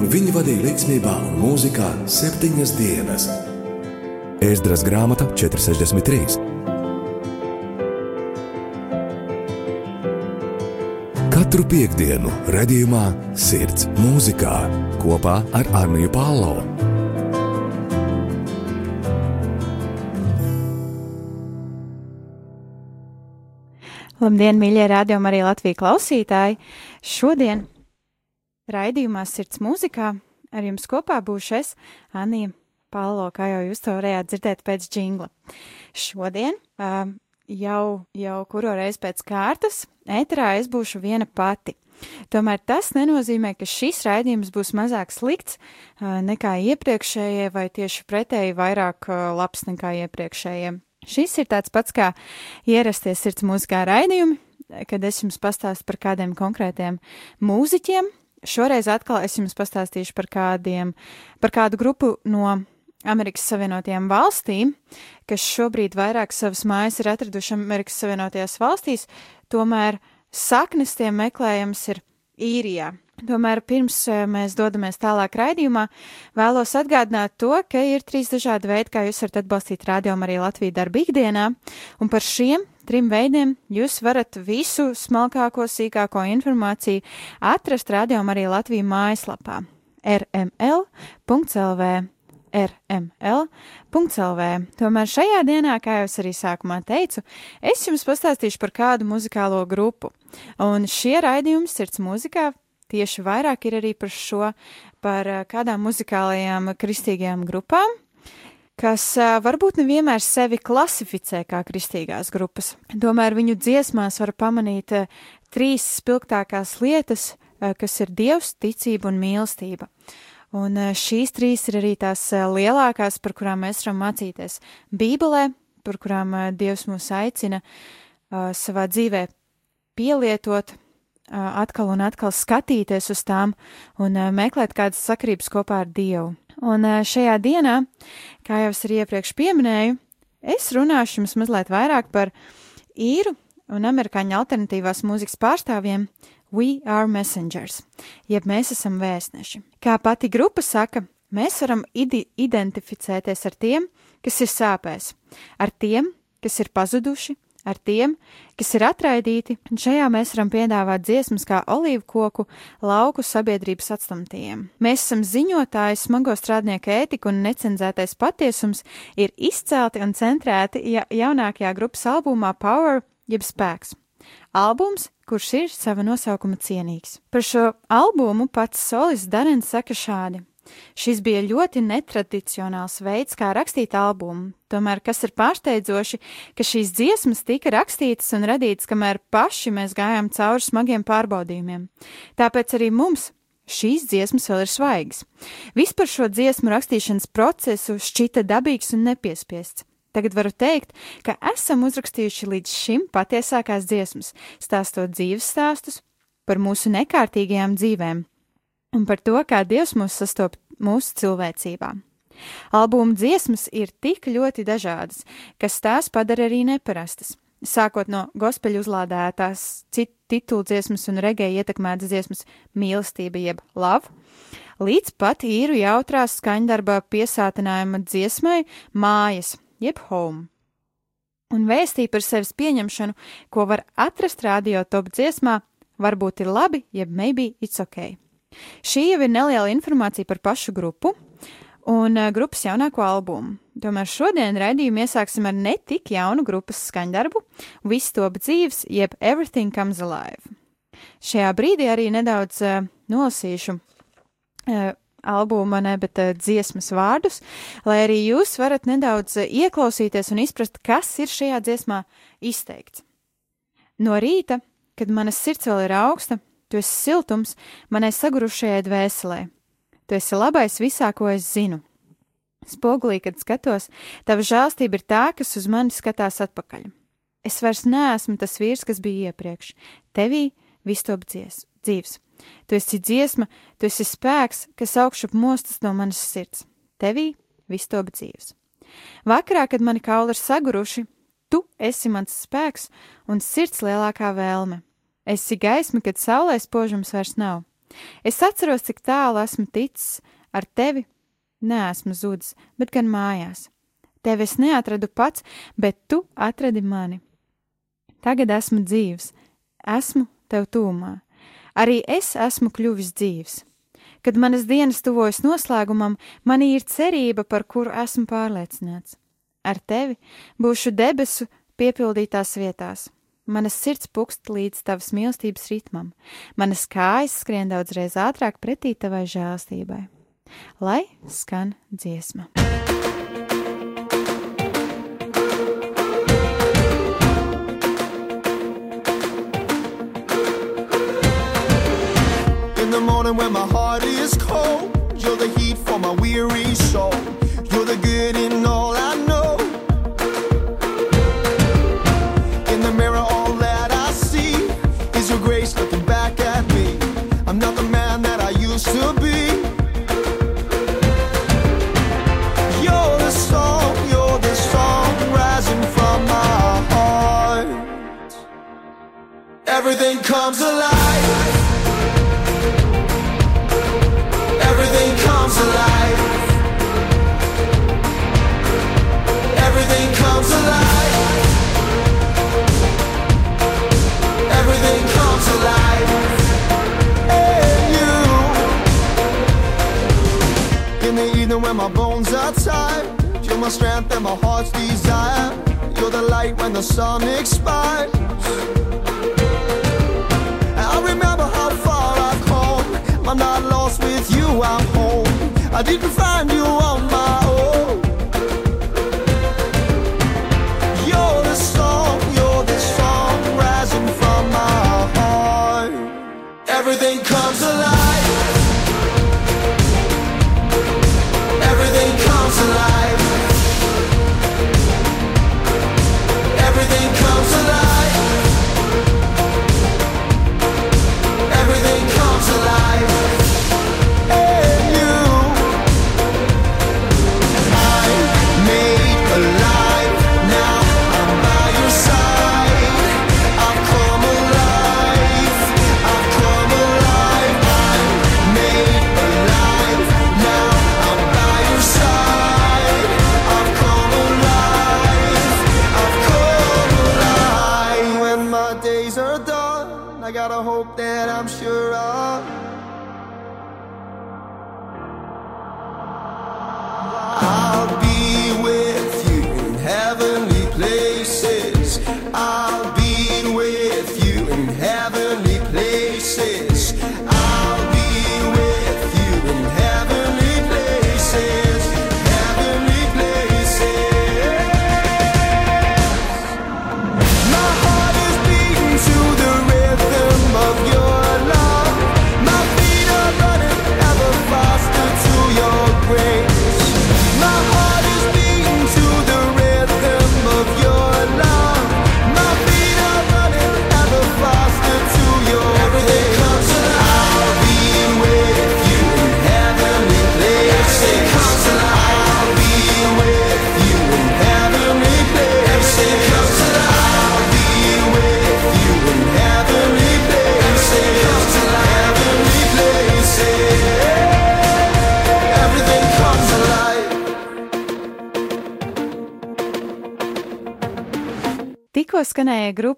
un viņi vadīja līdzsvarā un mūzikā septiņas dienas. Ēzdras grāmata 463. Katru piekdienu, redzējumā, sirds mūzikā kopā ar Arniju Pālau. Labdien, mīļie rādījumi, arī Latvijas klausītāji! Šodien raidījumā Sirds mūzikā ar jums kopā būšu es, Anija Palo, kā jau jūs to varējāt dzirdēt pēc jingla. Šodien uh, jau, jau kuro reizi pēc kārtas ēterā es būšu viena pati. Tomēr tas nenozīmē, ka šis raidījums būs mazāk slikts uh, nekā iepriekšējie, vai tieši pretēji vairāk uh, labs nekā iepriekšējie. Šis ir tāds pats kā ierasties sirds mūzikā raidījumi, kad es jums pastāstu par kādiem konkrētiem mūziķiem. Šoreiz atkal es jums pastāstīšu par kādiem, par kādu grupu no Amerikas Savienotajām valstīm, kas šobrīd vairāk savas mājas ir atraduši Amerikas Savienotajās valstīs, tomēr saknes tiem meklējams ir īrijā. Tomēr pirms eh, mēs dodamies tālāk raidījumā, vēlos atgādināt to, ka ir trīs dažādi veidi, kā jūs varat atbalstīt rādījumu arī Latviju darbu ikdienā, un par šiem trim veidiem jūs varat visu smalkāko, sīkāko informāciju atrast rādījumu arī Latviju mājaslapā rml.lv rml.lv. Tomēr šajā dienā, kā jau es arī sākumā teicu, es jums pastāstīšu par kādu muzikālo grupu. Un šie raidījumi sirds mūzikā tieši vairāk ir arī par šo, par eh, kādām muzikālajām kristīgajām grupām, kas varbūt nevienmēr sevi klasificē kā kristīgās grupas. Tomēr viņu dziesmās var pamanīt trīs spilgtākās lietas, kas ir dievs, ticība un mīlestība. Un šīs trīs ir arī tās lielākās, par kurām mēs varam mācīties Bībelē, par kurām Dievs mūs aicina savā dzīvē pielietot, atkal un atkal skatīties uz tām un meklēt kādas sakrības kopā ar Dievu. Un šajā dienā, kā jau es arī iepriekš pieminēju, es runāšu jums mazliet vairāk par īru un amerikāņu alternatīvās mūzikas pārstāvjiem We are messengers, jeb mēs esam vēstneši. Kā pati grupa saka, mēs varam identificēties ar tiem, kas ir sāpēs, ar tiem, kas ir pazuduši, ar tiem, kas ir atraidīti, un šajā mēs varam piedāvāt dziesmas kā olīvu koku lauku sabiedrības atstumtajiem. Mēs esam ziņotāji, smago strādnieku ētika un necenzētais patiesums ir izcelti un centrēti ja jaunākajā grupas albumā Power jeb spēks. Albums, kurš ir sava nosaukuma cienīgs. Par šo albumu pats solis Darens saka šādi. Šis bija ļoti netradicionāls veids, kā rakstīt albumu, tomēr kas ir pārsteidzoši, ka šīs dziesmas tika rakstītas un radītas, kamēr paši mēs gājām cauri smagiem pārbaudījumiem. Tāpēc arī mums šīs dziesmas vēl ir svaigas. Vispār šo dziesmu rakstīšanas procesu šķita dabīgs un nepiespiests. Tagad varu teikt, ka esam uzrakstījuši līdz šim patiesākās dziesmas, stāstot dzīves stāstus par mūsu nekārtīgajām dzīvēm, un par to, kā Dievs mūs sastop mūsu cilvēcībā. Albuma dziesmas ir tik ļoti dažādas, kas tās padara arī neparastas. Sākot no gospeļu uzlādētās titulu dziesmas un regēja ietekmētas dziesmas mīlestība jeb love, līdz pat īru jautrās skaņdarba piesātinājuma dziesmai mājas jeb home. Un vēstī par sevis pieņemšanu, ko var atrast radio top dziesmā, varbūt ir labi, jeb maybe it's ok. Šī jau ir neliela informācija par pašu grupu un uh, grupas jaunāko albumu. Tomēr šodien raidījumu iesāksim ar netik jaunu grupas skaņdarbu, Viss top dzīves, jeb Everything Comes Alive. Šajā brīdī arī nedaudz uh, nolasīšu uh, albuma, ne, bet uh, dziesmas vārdus, lai arī jūs varat nedaudz uh, ieklausīties un izprast, kas ir šajā dziesmā izteikts. No rīta, kad manas sirds vēl ir augsta, Tu esi siltums manai sagurušajai dvēselē. Tu esi labais visā, ko es zinu. Spogulī, kad skatos, tava žēlstība ir tā, kas uz mani skatās atpakaļ. Es vairs neesmu tas vīrs, kas bija iepriekš. Tevī viss top dzies, dzīves. Tu esi dziesma, tu esi spēks, kas augšup mostas no manas sirds. Tevī viss top dzīves. Vakarā, kad mani kauli ir saguruši, tu esi mans spēks un sirds lielākā vēlme. Esi gaisma, kad saulē spožums vairs nav. Es atceros, cik tālu esmu ticis ar tevi, neesmu zudis, bet gan mājās. Tevi es neatradu pats, bet tu atradi mani. Tagad esmu dzīvs, esmu tev tūmā. Arī es esmu kļuvis dzīvs. Kad manas dienas tuvojas noslēgumam, manī ir cerība, par kuru esmu pārliecināts. Ar tevi būšu debesu piepildītās vietās. Manas sirds pukst līdz tavas mīlestības ritmam, manas kājas skrien daudzreiz ātrāk pretī tavai žēlstībai. Lai skan dziesma! the morning when my heart is cold. You're the heat for my weary soul.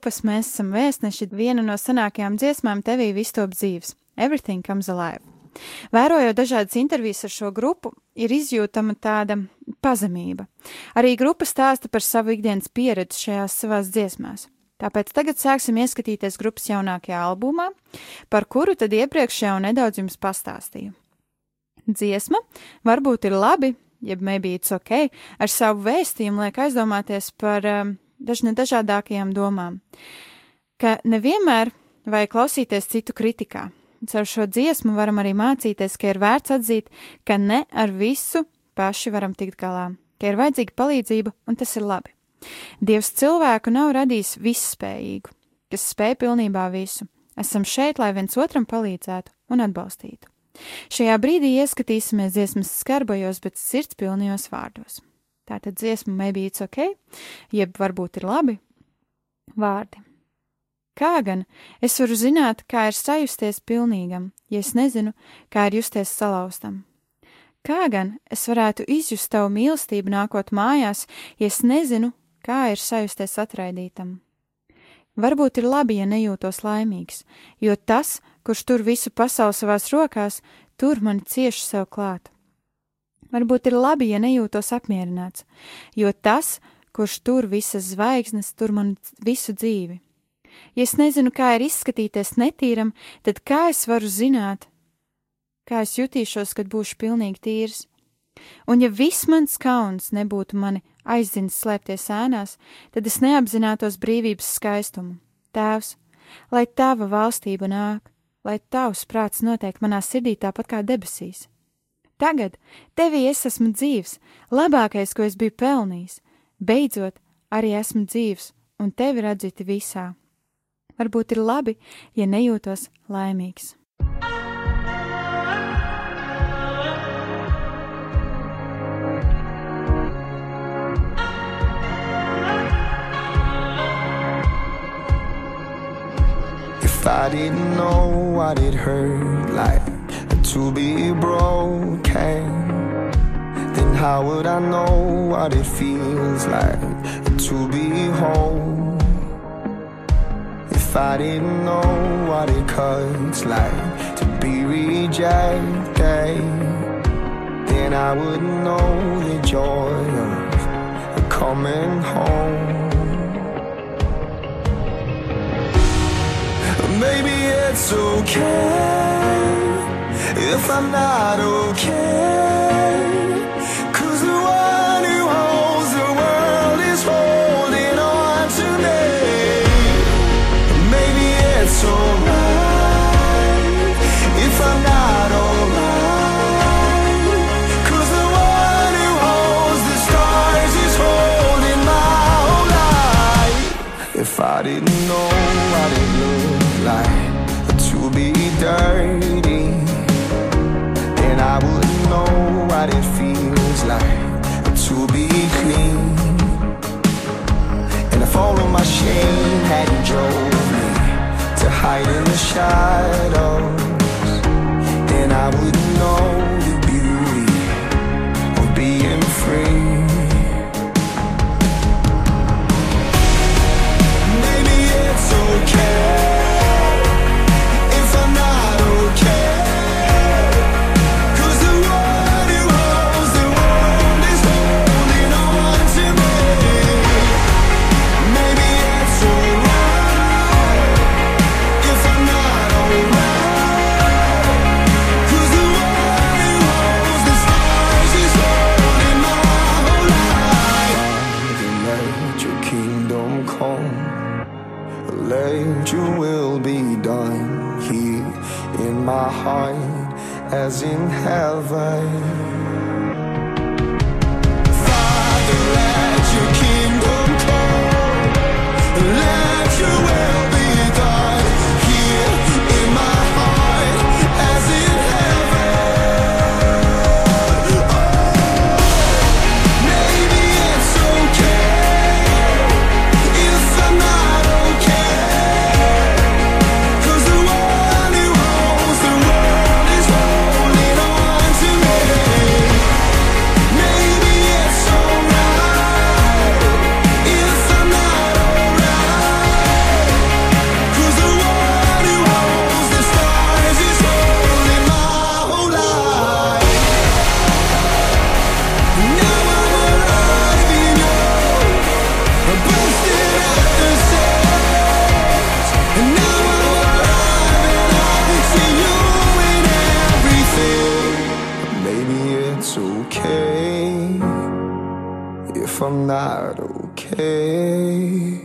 Grupas Mēs esam vēstneši viena no senākajām dziesmām tevī vistop dzīves - Everything Comes Alive. Vērojot dažādas intervijas ar šo grupu, ir izjūtama tāda pazemība. Arī grupa stāsta par savu ikdienas pieredzi šajās savās dziesmās. Tāpēc tagad sāksim ieskatīties grupas jaunākajā albumā, par kuru tad iepriekš jau nedaudz jums pastāstīju. Dziesma varbūt ir labi, jeb maybe it's ok, ar savu vēstījumu liek aizdomāties par um, dažne dažādākajām domām. Ka nevienmēr vajag klausīties citu kritikā. Caur šo dziesmu varam arī mācīties, ka ir vērts atzīt, ka ne ar visu paši varam tikt galā, ka ir vajadzīga palīdzība, un tas ir labi. Dievs cilvēku nav radījis visspējīgu, kas spēj pilnībā visu. Esam šeit, lai viens otram palīdzētu un atbalstītu. Šajā brīdī ieskatīsimies dziesmas skarbajos, bet sirdspilnījos vārdos. Tātad dziesma maybe it's ok, jeb varbūt ir labi vārdi. Kā gan es varu zināt, kā ir sajusties pilnīgam, ja es nezinu, kā ir justies salauztam? Kā gan es varētu izjust tavu mīlestību nākot mājās, ja es nezinu, kā ir sajusties atraidītam? Varbūt ir labi, ja nejūtos laimīgs, jo tas, kurš tur visu pasauli savās rokās, tur mani cieši sev klāt. Varbūt ir labi, ja nejūtos apmierināts, jo tas, kurš tur visas zvaigznes, tur man visu dzīvi. Ja es nezinu, kā ir izskatīties netīram, tad kā es varu zināt, kā es jutīšos, kad būšu pilnīgi tīrs? Un ja viss mans kauns nebūtu mani aizdzins slēpties ēnās, tad es neapzinātos brīvības skaistumu. Tēvs, lai tava valstība nāk, lai tavs prāts notiek manā sirdī tāpat kā debesīs. Tagad tevī es esmu dzīvs, labākais, ko es biju pelnījis, beidzot arī esmu dzīvs un tevi redzēti visā. Varbūt ir labi, ja nejūtos laimīgs. If I didn't know what it hurt like to be broken, then how would I know what it feels like to be whole? If I didn't know what it cuts like to be rejected, then I wouldn't know the joy of coming home. Maybe it's okay if I'm not okay. Cause the one who holds the world is holding on to me. Maybe it's alright if I'm not the one who holds the stars is holding my whole life. If I didn't hide not okay.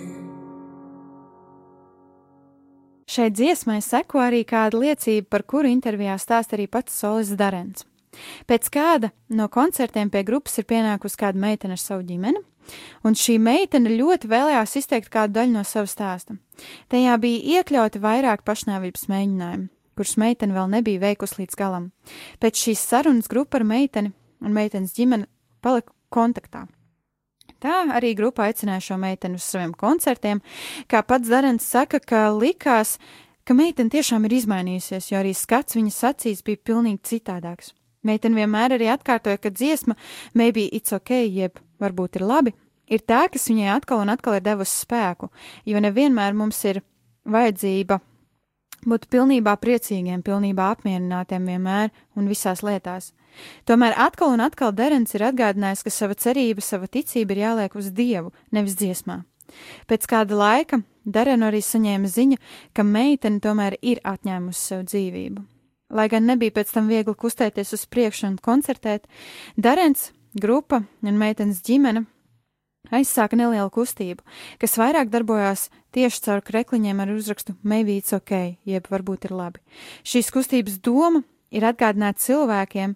Šai dziesmai seko arī kāda liecība, par kuru intervijā stāsta arī pats Solis Darens. Pēc kāda no koncertiem pie grupas ir pienākusi kāda meitene ar savu ģimeni, un šī meitene ļoti vēlējās izteikt kādu daļu no sava stāsta. Tajā bija iekļauti vairāk pašnāvības mēģinājumu, kurus meitene vēl nebija veikusi līdz galam. Pēc šīs sarunas grupa ar meiteni un meitenes ģimeni palika kontaktā. Tā arī grupa aicināja šo meiteni uz saviem koncertiem. Kā pats Darens saka, ka likās, ka meitene tiešām ir izmainījusies, jo arī skats viņas acīs bija pilnīgi citādāks. Meitene vienmēr arī atkārtoja, ka dziesma maybe it's ok, jeb varbūt ir labi, ir tā, kas viņai atkal un atkal ir devusi spēku, jo nevienmēr mums ir vajadzība būt pilnībā priecīgiem, pilnībā apmierinātiem vienmēr un visās lietās. Tomēr atkal un atkal Derens ir atgādinājis, ka sava cerība, sava ticība ir jāliek uz Dievu, nevis dziesmā. Pēc kāda laika Darenu arī saņēma ziņu, ka meitene tomēr ir atņēmusi sev dzīvību. Lai gan nebija pēc tam viegli kustēties uz priekšu un koncertēt, Darens, grupa un meitenes ģimene aizsāka nelielu kustību, kas vairāk darbojās tieši caur krekliņiem ar uzrakstu Maybe it's ok, jeb varbūt ir labi. Šīs kustības doma ir atgādināt cilvēkiem,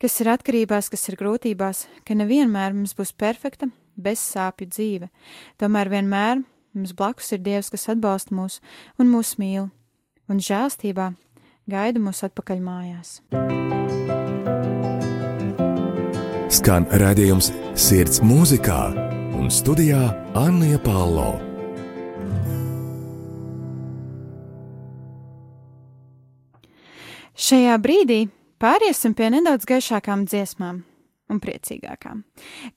kas ir atkarībās, kas ir grūtībās, ka nevienmēr mums būs perfekta, bez sāpju dzīve. Tomēr vienmēr mums blakus ir Dievs, kas atbalsta mūs un mūs mīl, un žēlstībā gaida mūs atpakaļ mājās. Skan redzējums Sirds mūzikā un studijā Anna Palo. Šajā brīdī pāriesim pie nedaudz gaišākām dziesmām un priecīgākām.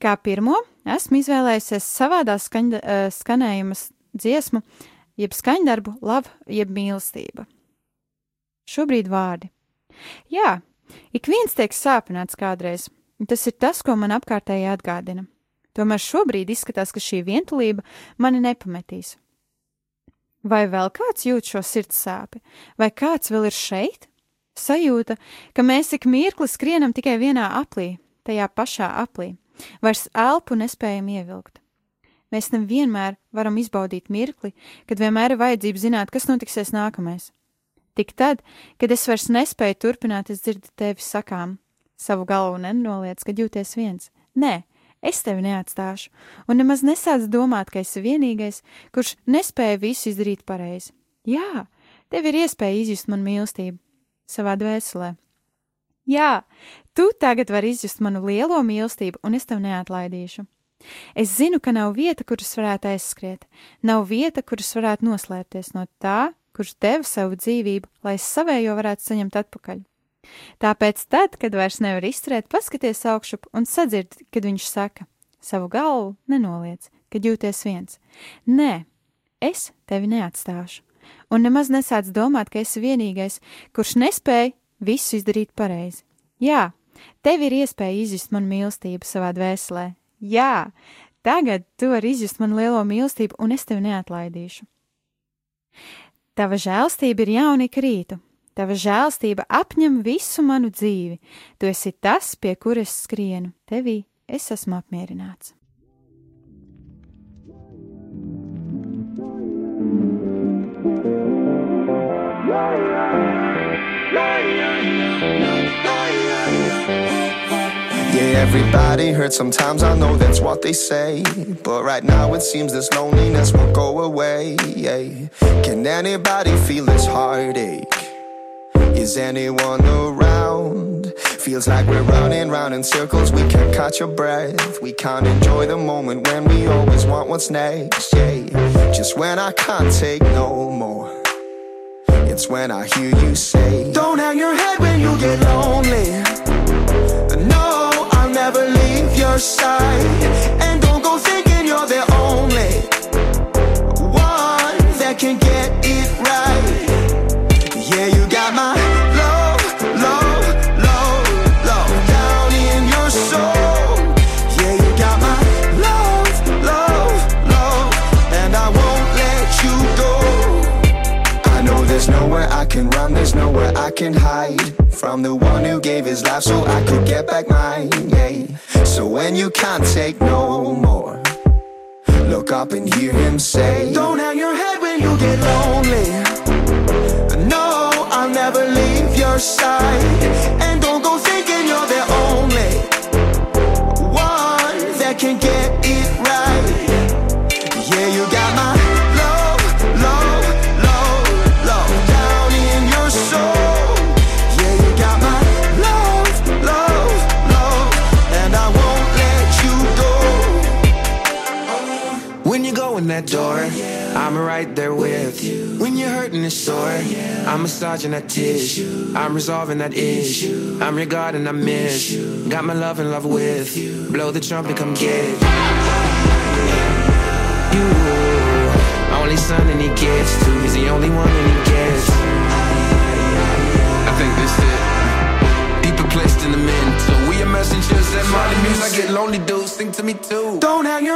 Kā pirmo esmu izvēlējusies savādā skaņda, uh, skanējuma dziesmu, jeb skaņdarbu, lava, jeb mīlestība. Šobrīd vārdi. Jā, ik viens tiek sāpināts kādreiz, un tas ir tas, ko man apkārtēji atgādina. Tomēr šobrīd izskatās, ka šī vientulība mani nepametīs. Vai vēl kāds jūt šo sirds sāpi, vai kāds vēl ir šeit? Sajūta, ka mēs ik mirkli skrienam tikai vienā aplī, tajā pašā aplī, vairs elpu nespējam ievilkt. Mēs nevienmēr varam izbaudīt mirkli, kad vienmēr ir vajadzība zināt, kas notiksies nākamais. Tik tad, kad es vairs nespēju turpināt, es dzirdu tevi sakām, savu galvu nenoliec, kad jūties viens. Nē, es tevi neatstāšu, un nemaz nesāc domāt, ka esi vienīgais, kurš nespēja visu izdarīt pareizi. Jā, tev ir iespēja izjust man mīlestību savā dvēselē. Jā, tu tagad vari izjust manu lielo mīlestību, un es tev neatlaidīšu. Es zinu, ka nav vieta, kuras varētu aizskriet, nav vieta, kuras varētu noslēpties no tā, kurš deva savu dzīvību, lai es savējo varētu saņemt atpakaļ. Tāpēc tad, kad vairs nevar izturēt, paskaties augšup un sadzird, kad viņš saka: savu galvu nenoliec, kad jūties viens. Nē, es tevi neatstāšu, un nemaz nesāc domāt, ka esi vienīgais, kurš nespēja visu izdarīt pareizi. Jā, tev ir iespēja izjust manu mīlestību savā dvēselē. Jā, tagad tu vari izjust manu lielo mīlestību, un es tevi neatlaidīšu. Tava žēlstība ir jauna ik rītu, tava žēlstība apņem visu manu dzīvi. Tu esi tas, pie kuras skrienu, tevī es esmu apmierināts. Yeah, everybody hurts sometimes, I know that's what they say. But right now it seems this loneliness won't go away. Can anybody feel this heartache? Is anyone around? Feels like we're running round in circles, we can't catch a breath. We can't enjoy the moment when we always want what's next. Yeah, just when I can't take no more. It's when I hear you say, Don't hang your head when you get lonely. No, I'll never leave your side. And don't go thinking you're the only one that can get from the one who gave his life so I could get back mine. Yeah. So when you can't take no more, look up and hear him say, Don't hang your head when you get lonely. No, I'll never leave your side. And that door, I'm right there with you. When you're hurting and sore, I'm massaging that tissue. I'm resolving that issue. I'm your God and I miss you. Got my love in love with you. Blow the trumpet, come get it. You, only son and he gets to. He's the only one and he gets. I think this it. Deeper placed in the mental. We are messengers that Molly Muse. I get lonely, dude. Sing to me too. Don't hang your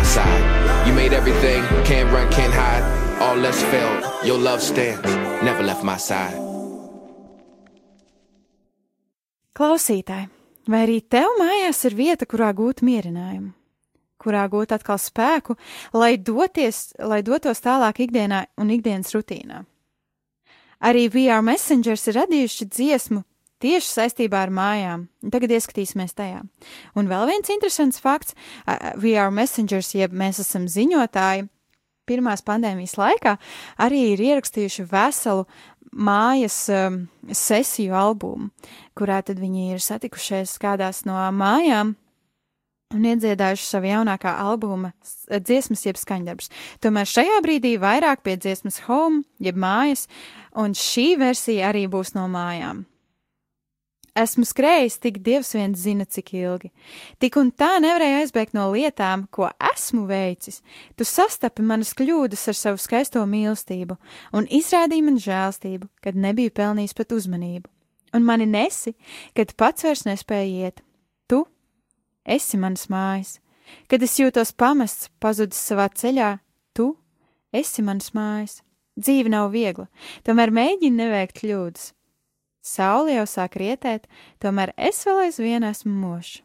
my side. You made everything, can't run, can't hide. All else failed, your love stands, never left my side. Klausītāji, vai arī tev mājās ir vieta, kurā gūt mierinājumu, kurā gūt atkal spēku, lai, doties, lai dotos tālāk ikdienā un ikdienas rutīnā? Arī VR Messengers ir radījuši dziesmu tieši saistībā ar mājām. Tagad ieskatīsimies tajā. Un vēl viens interesants fakts - VR Messengers, jeb mēs esam ziņotāji, pirmās pandēmijas laikā arī ir ierakstījuši veselu mājas um, sesiju albumu, kurā tad viņi ir satikušies kādās no mājām un iedziedājuši savu jaunākā albuma dziesmas, jeb skaņdarbus. Tomēr šajā brīdī vairāk pie dziesmas home, jeb mājas, un šī versija arī būs no mājām. Esmu skrējis, tik dievs viens zina, cik ilgi. Tik un tā nevarēju aizbēgt no lietām, ko esmu veicis. Tu sastapi manas kļūdas ar savu skaisto mīlestību un izrādīji man žēlstību, kad nebiju pelnījis pat uzmanību. Un mani nesi, kad pats vairs nespēji iet. Tu esi manas mājas. Kad es jūtos pamests, pazudis savā ceļā, tu esi manas mājas. Dzīve nav viegla, tomēr mēģini neveikt kļūdas. Saule jau sāk rietēt, tomēr es vēl aizvien esmu mošs.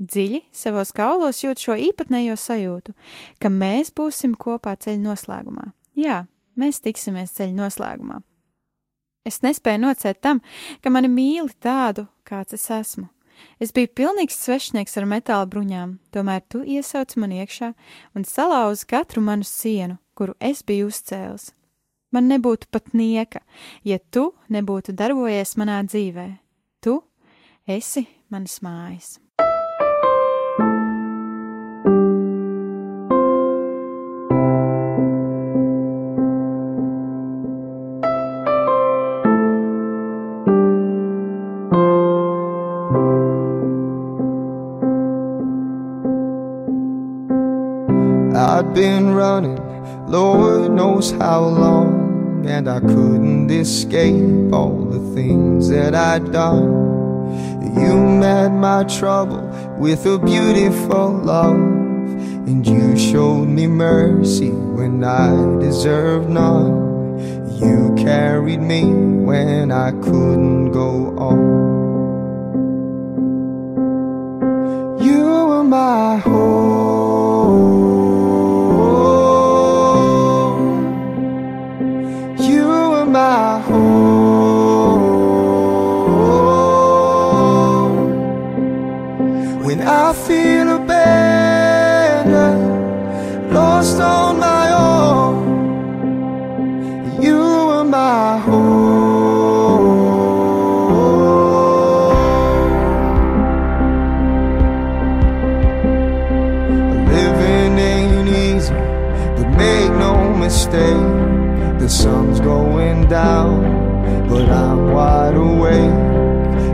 Dziļi savos kaulos jūt šo īpatnējo sajūtu, ka mēs būsim kopā ceļa noslēgumā. Jā, mēs tiksimies ceļa noslēgumā. Es nespēju nocēt tam, ka mani mīli tādu, kāds es esmu. Es biju pilnīgs svešinieks ar metāla bruņām, tomēr tu iesauc man iekšā un salauzi katru manu sienu, kuru es biju uzcēlis. Man nebūtu pat nieka, ja tu nebūtu darbojies manā dzīvē. Tu esi manas mājas. I'd been running, Lord knows how long, and I couldn't escape all the things that I'd done. You met my trouble with a beautiful love, and you showed me mercy when I deserved none. You carried me when I couldn't go on. You were my home. But I'm wide awake.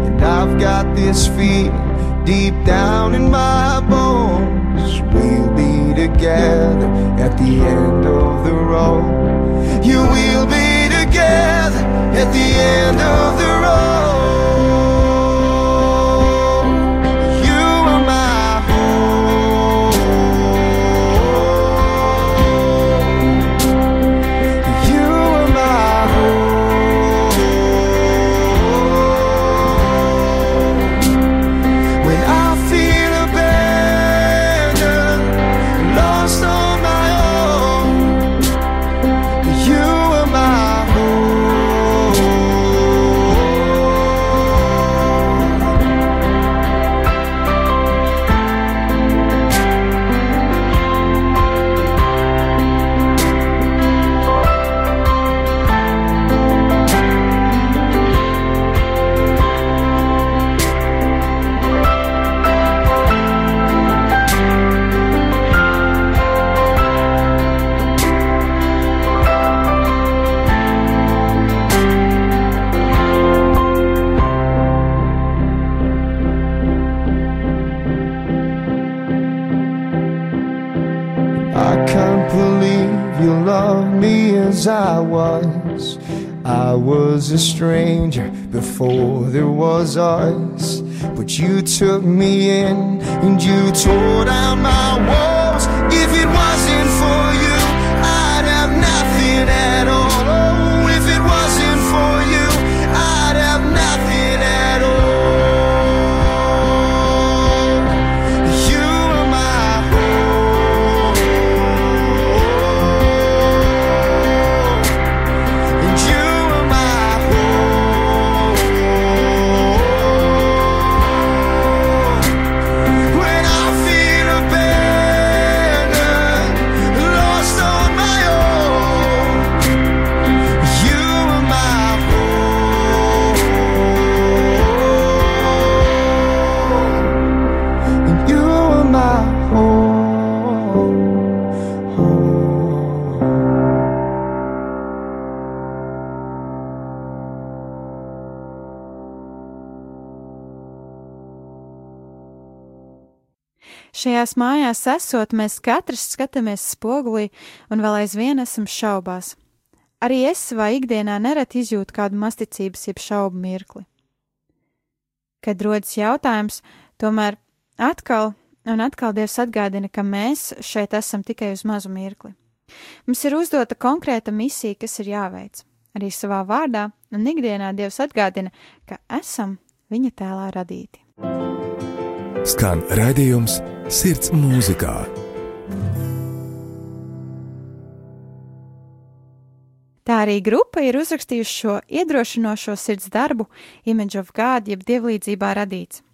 And I've got this feeling deep down in my bones we'll be together at the end of the road. You will be together at the end of I can't believe you love me as I was. I was a stranger before there was us. But you took me in and you tore down my walls. Šajās mājās esot, mēs katrs skatāmies spogulī un vēl aizvien esam šaubās. Arī es savā ikdienā nereti izjūtu kādu masticības, jeb šaubu mirkli. Kad rodas jautājums, tomēr atkal un atkal Dievs atgādina, ka mēs šeit esam tikai uz mazu mirkli. Mums ir uzdota konkrēta misija, kas ir jāveic. Arī savā vārdā un ikdienā Dievs atgādina, ka esam viņa tēlā radīti. Skan raidījums Sirds mūzikā. Tā arī grupa ir uzrakstījusi šo iedrošinošo sirds darbu Image of God, jeb dievlīdzībā radīts.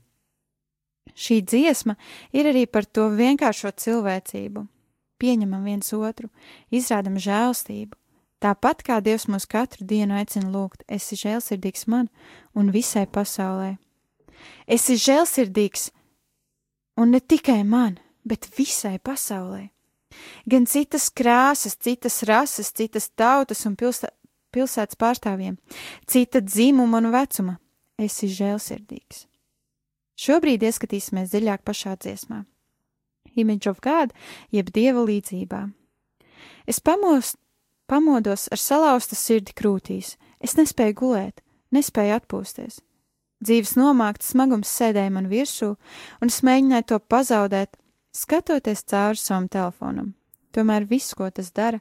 Šī dziesma ir arī par to vienkāršo cilvēcību. Pieņemam viens otru, izrādam žēlstību. Tāpat kā Dievs mūs katru dienu aicina lūgt, esi žēlsirdīgs man un visai pasaulē. Esi žēlsirdīgs un ne tikai man, bet visai pasaulē. Gan citas krāsas, citas rases, citas tautas un pilsē, pilsētas pārstāvjiem, cita dzimuma un vecuma. Esi žēlsirdīgs. Šobrīd ieskatīsimies dziļāk pašā dziesmā. Image of God, jeb dieva līdzībā. Es pamos, pamodos ar salauzta sirdi krūtīs. Es nespēju gulēt, nespēju atpūsties. Dzīves nomākts smagums sēdēja man virsū, un es mēģināju to pazaudēt, skatoties cauri savam telefonam. Tomēr viss, ko tas dara,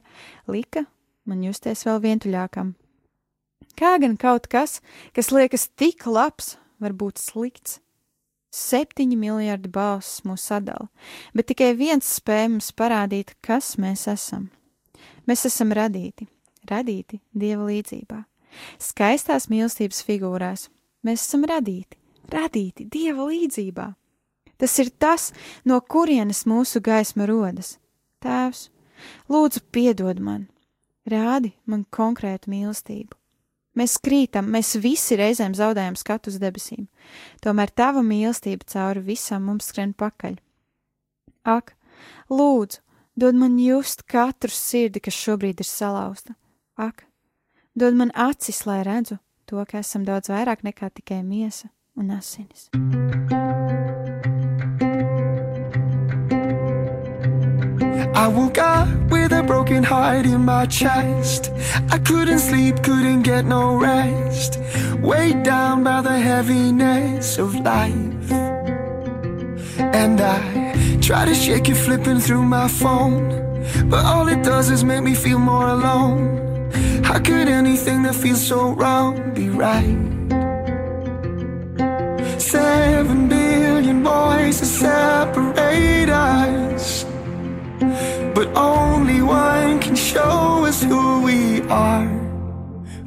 lika man justies vēl vientuļākam. Kā gan kaut kas, kas liekas tik labs, var būt slikts? Septiņi miljardi balss mūs sadala, bet tikai viens spēj mums parādīt, kas mēs esam. Mēs esam radīti, radīti Dieva līdzībā, skaistās mīlestības figūrās. Mēs esam radīti, radīti Dieva līdzībā. Tas ir tas, no kurienes mūsu gaisma rodas. Tēvs, lūdzu, piedod man, rādi man konkrētu mīlestību. Mēs krītam, mēs visi reizēm zaudējam skatu uz debesīm, tomēr tava mīlestība cauri visam mums skrien pakaļ. Ak, lūdzu, dod man just katru sirdi, kas šobrīd ir salauzta. Ak, dod man acis, lai redzu to, ka esam daudz vairāk nekā tikai miesa un asinis. I woke up with a broken heart in my chest. I couldn't sleep, couldn't get no rest. Weighed down by the heaviness of life. And I try to shake it, flipping through my phone. But all it does is make me feel more alone. How could anything that feels so wrong be right? Seven billion voices separate us. But only one can show us who we are.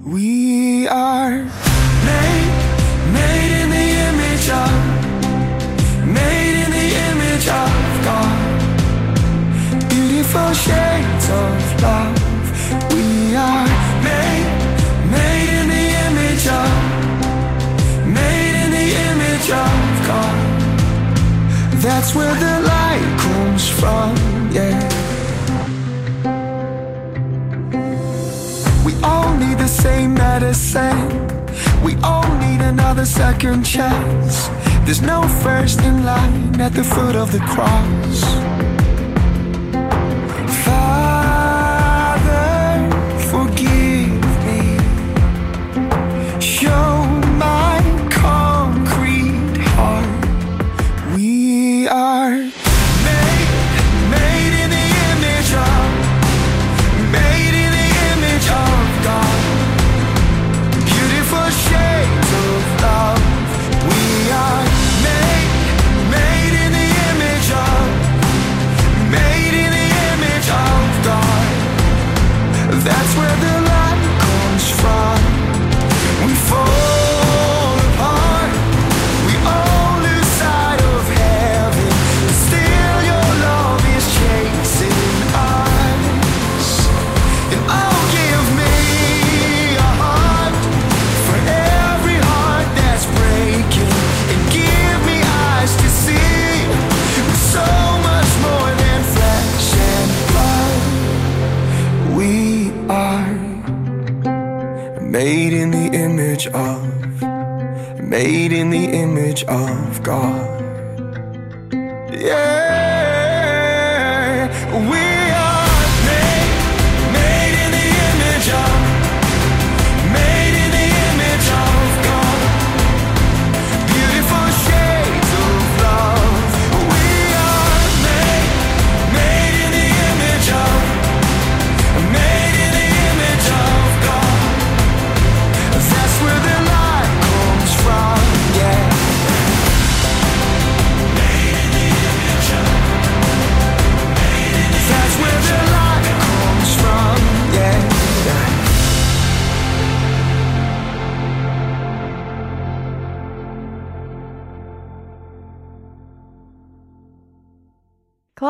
We are made, made in the image of, made in the image of God. Beautiful shades of love. We are God. That's where the light comes from, yeah. We all need the same medicine. We all need another second chance. There's no first in line at the foot of the cross. Image of God.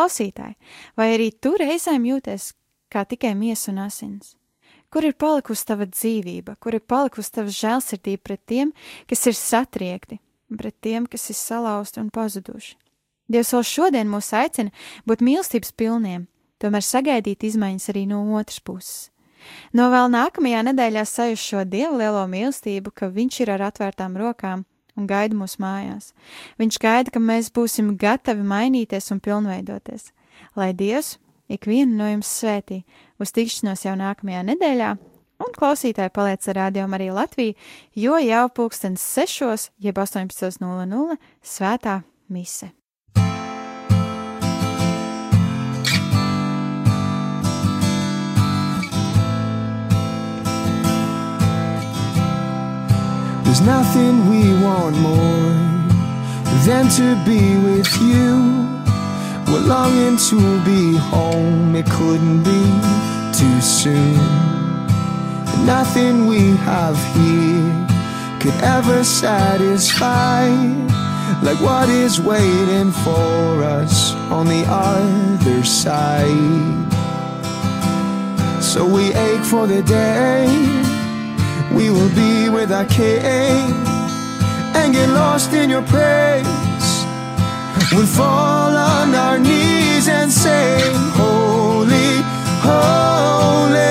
Klausītāji, vai arī tu reizēm jūties kā tikai miesa un asins? Kur ir palikusi tava dzīvība, kur ir palikusi tava žēlsirdība pret tiem, kas ir satriekti, pret tiem, kas ir salauzti un pazuduši? Dievs vēl šodien mūs aicina būt mīlestības pilniem, tomēr sagaidīt izmaiņas arī no otras puses. No vēl nākamajā nedēļā sajust šo Dieva lielo mīlestību, ka Viņš ir ar atvērtām rokām un gaida mūs mājās. Viņš gaida, ka mēs būsim gatavi mainīties un pilnveidoties. Lai Dievs ikvienu no jums svētī uz tikšanos jau nākamajā nedēļā, un klausītāji paliec ar rādījumu arī Latviju, jo jau pulkstens 6, jeb 18.00 svētā mise. There's nothing we want more than to be with you. We're longing to be home, it couldn't be too soon. Nothing we have here could ever satisfy like what is waiting for us on the other side. So we ache for the day we will be with our King and get lost in your praise. We'll fall on our knees and say, Holy, Holy.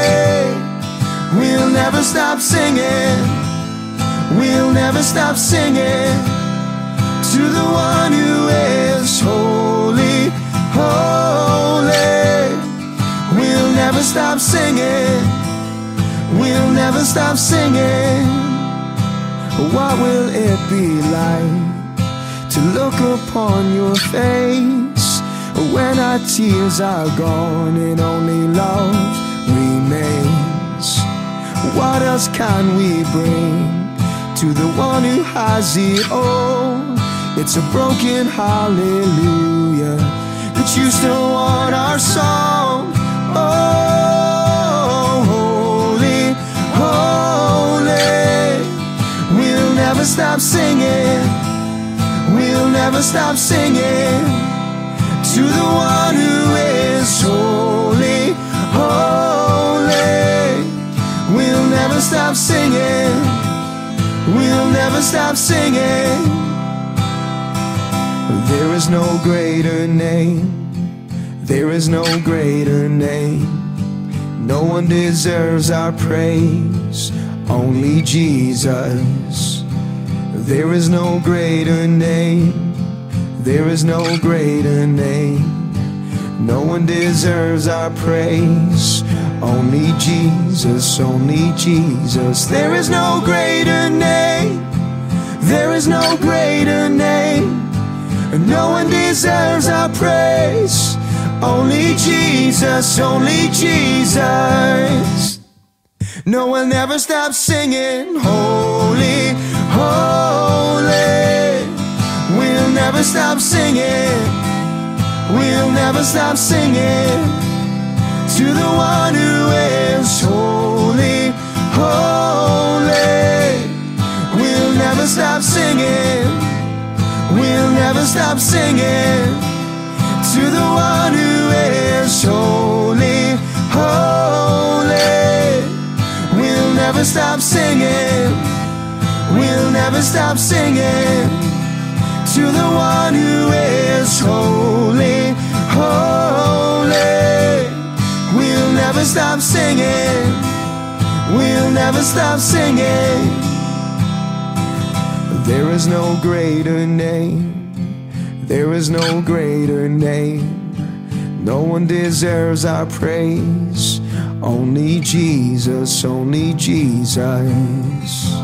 We'll never stop singing. We'll never stop singing to the one who is holy, holy. We'll never stop singing. We'll never stop singing. What will it be like to look upon your face when our tears are gone and only love remains? What else can we bring to the one who has it all? It's a broken hallelujah, but you still want our song. Oh, never stop singing. We'll never stop singing to the one who is holy, holy. We'll never stop singing. We'll never stop singing. There is no greater name. There is no greater name. No one deserves our praise, only Jesus. There is no greater name. There is no greater name. No one deserves our praise, only Jesus, only Jesus. There is no greater name. There is no greater name. No one deserves our praise. Only Jesus, only Jesus. No one ever stops singing, Holy, Holy. We'll never stop singing. We'll never stop singing to the one who is holy, holy. We'll never stop singing. We'll never stop singing to the one who is holy, holy. We'll never stop singing. We'll never stop singing to the one who is holy, holy. We'll never stop singing. We'll never stop singing. There is no greater name. There is no greater name. No one deserves our praise. Only Jesus, only Jesus.